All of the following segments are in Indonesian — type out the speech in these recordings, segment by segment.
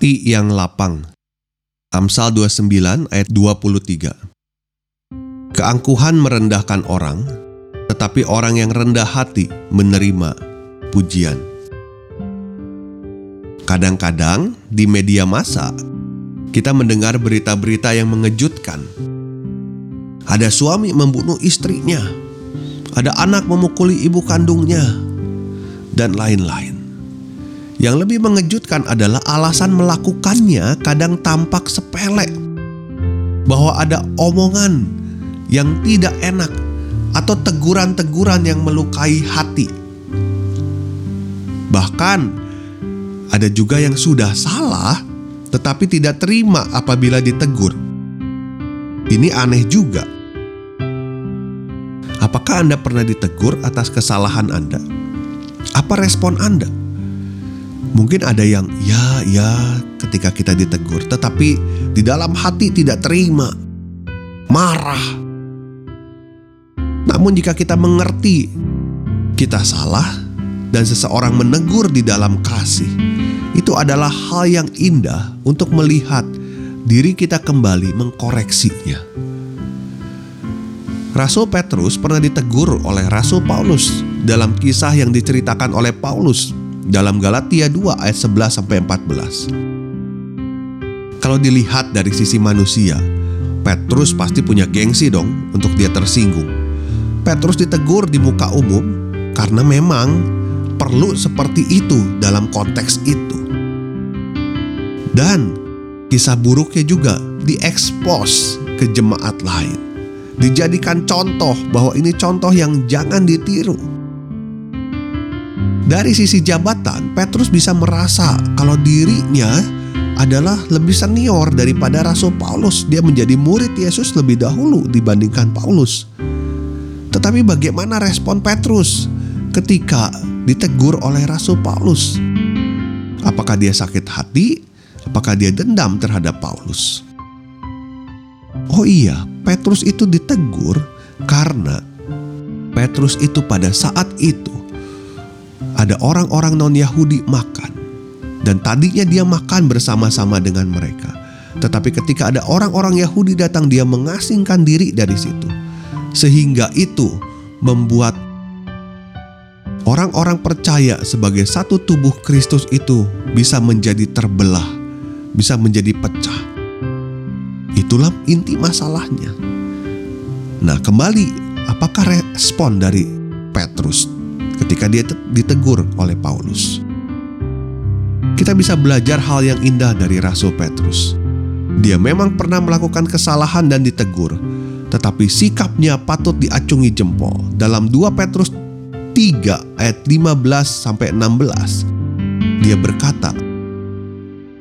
Hati yang lapang. Amsal 29 ayat 23. Keangkuhan merendahkan orang, tetapi orang yang rendah hati menerima pujian. Kadang-kadang di media massa kita mendengar berita-berita yang mengejutkan. Ada suami membunuh istrinya, ada anak memukuli ibu kandungnya, dan lain-lain. Yang lebih mengejutkan adalah alasan melakukannya kadang tampak sepele. Bahwa ada omongan yang tidak enak atau teguran-teguran yang melukai hati. Bahkan ada juga yang sudah salah tetapi tidak terima apabila ditegur. Ini aneh juga. Apakah Anda pernah ditegur atas kesalahan Anda? Apa respon Anda? Mungkin ada yang ya, ya ketika kita ditegur, tetapi di dalam hati tidak terima, marah. Namun, jika kita mengerti kita salah dan seseorang menegur di dalam kasih, itu adalah hal yang indah untuk melihat diri kita kembali mengkoreksinya. Rasul Petrus pernah ditegur oleh Rasul Paulus dalam kisah yang diceritakan oleh Paulus dalam Galatia 2 ayat 11 sampai 14. Kalau dilihat dari sisi manusia, Petrus pasti punya gengsi dong untuk dia tersinggung. Petrus ditegur di muka umum karena memang perlu seperti itu dalam konteks itu. Dan kisah buruknya juga diekspos ke jemaat lain. Dijadikan contoh bahwa ini contoh yang jangan ditiru dari sisi jabatan, Petrus bisa merasa kalau dirinya adalah lebih senior daripada Rasul Paulus. Dia menjadi murid Yesus lebih dahulu dibandingkan Paulus. Tetapi bagaimana respon Petrus ketika ditegur oleh Rasul Paulus? Apakah dia sakit hati? Apakah dia dendam terhadap Paulus? Oh iya, Petrus itu ditegur karena Petrus itu pada saat itu ada orang-orang non-Yahudi makan, dan tadinya dia makan bersama-sama dengan mereka. Tetapi ketika ada orang-orang Yahudi datang, dia mengasingkan diri dari situ, sehingga itu membuat orang-orang percaya sebagai satu tubuh Kristus itu bisa menjadi terbelah, bisa menjadi pecah. Itulah inti masalahnya. Nah, kembali, apakah respon dari Petrus ketika dia ditegur oleh Paulus. Kita bisa belajar hal yang indah dari Rasul Petrus. Dia memang pernah melakukan kesalahan dan ditegur, tetapi sikapnya patut diacungi jempol. Dalam 2 Petrus 3 ayat 15 sampai 16, dia berkata,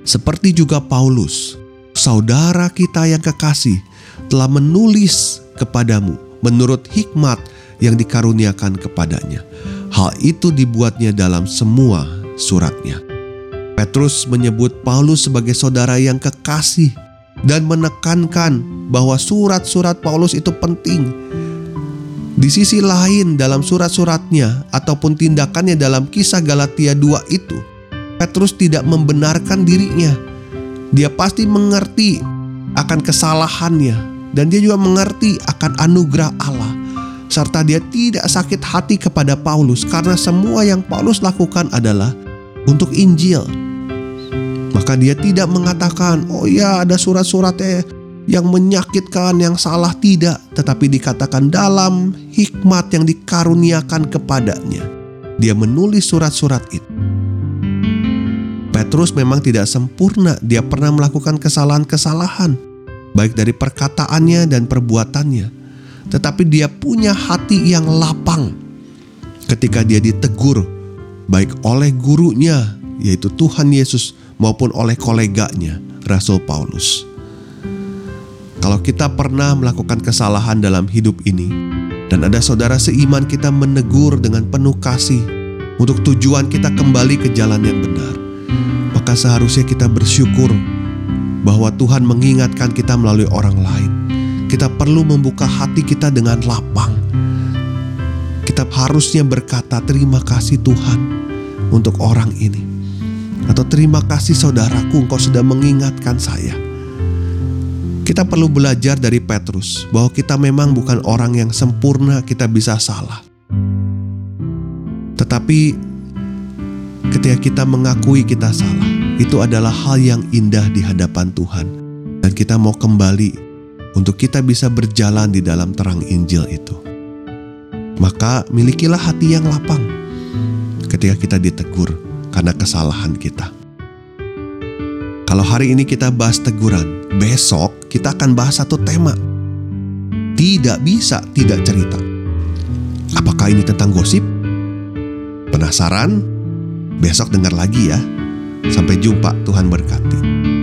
"Seperti juga Paulus, saudara kita yang kekasih, telah menulis kepadamu menurut hikmat yang dikaruniakan kepadanya. Hal itu dibuatnya dalam semua suratnya. Petrus menyebut Paulus sebagai saudara yang kekasih dan menekankan bahwa surat-surat Paulus itu penting. Di sisi lain dalam surat-suratnya ataupun tindakannya dalam kisah Galatia 2 itu, Petrus tidak membenarkan dirinya. Dia pasti mengerti akan kesalahannya dan dia juga mengerti akan anugerah Allah serta dia tidak sakit hati kepada Paulus karena semua yang Paulus lakukan adalah untuk Injil. Maka dia tidak mengatakan, "Oh ya, ada surat-suratnya yang menyakitkan, yang salah tidak," tetapi dikatakan dalam hikmat yang dikaruniakan kepadanya. Dia menulis surat-surat itu. Petrus memang tidak sempurna, dia pernah melakukan kesalahan-kesalahan, baik dari perkataannya dan perbuatannya tetapi dia punya hati yang lapang. ketika dia ditegur baik oleh gurunya yaitu Tuhan Yesus maupun oleh koleganya Rasul Paulus. Kalau kita pernah melakukan kesalahan dalam hidup ini dan ada saudara seiman kita menegur dengan penuh kasih untuk tujuan kita kembali ke jalan yang benar, maka seharusnya kita bersyukur bahwa Tuhan mengingatkan kita melalui orang lain. Kita perlu membuka hati kita dengan lapang. Kita harusnya berkata terima kasih Tuhan untuk orang ini. Atau terima kasih saudaraku engkau sudah mengingatkan saya. Kita perlu belajar dari Petrus bahwa kita memang bukan orang yang sempurna, kita bisa salah. Tetapi ketika kita mengakui kita salah, itu adalah hal yang indah di hadapan Tuhan. Dan kita mau kembali untuk kita bisa berjalan di dalam terang Injil itu. Maka milikilah hati yang lapang ketika kita ditegur karena kesalahan kita. Kalau hari ini kita bahas teguran, besok kita akan bahas satu tema. Tidak bisa tidak cerita. Apakah ini tentang gosip? Penasaran? Besok dengar lagi ya. Sampai jumpa, Tuhan berkati.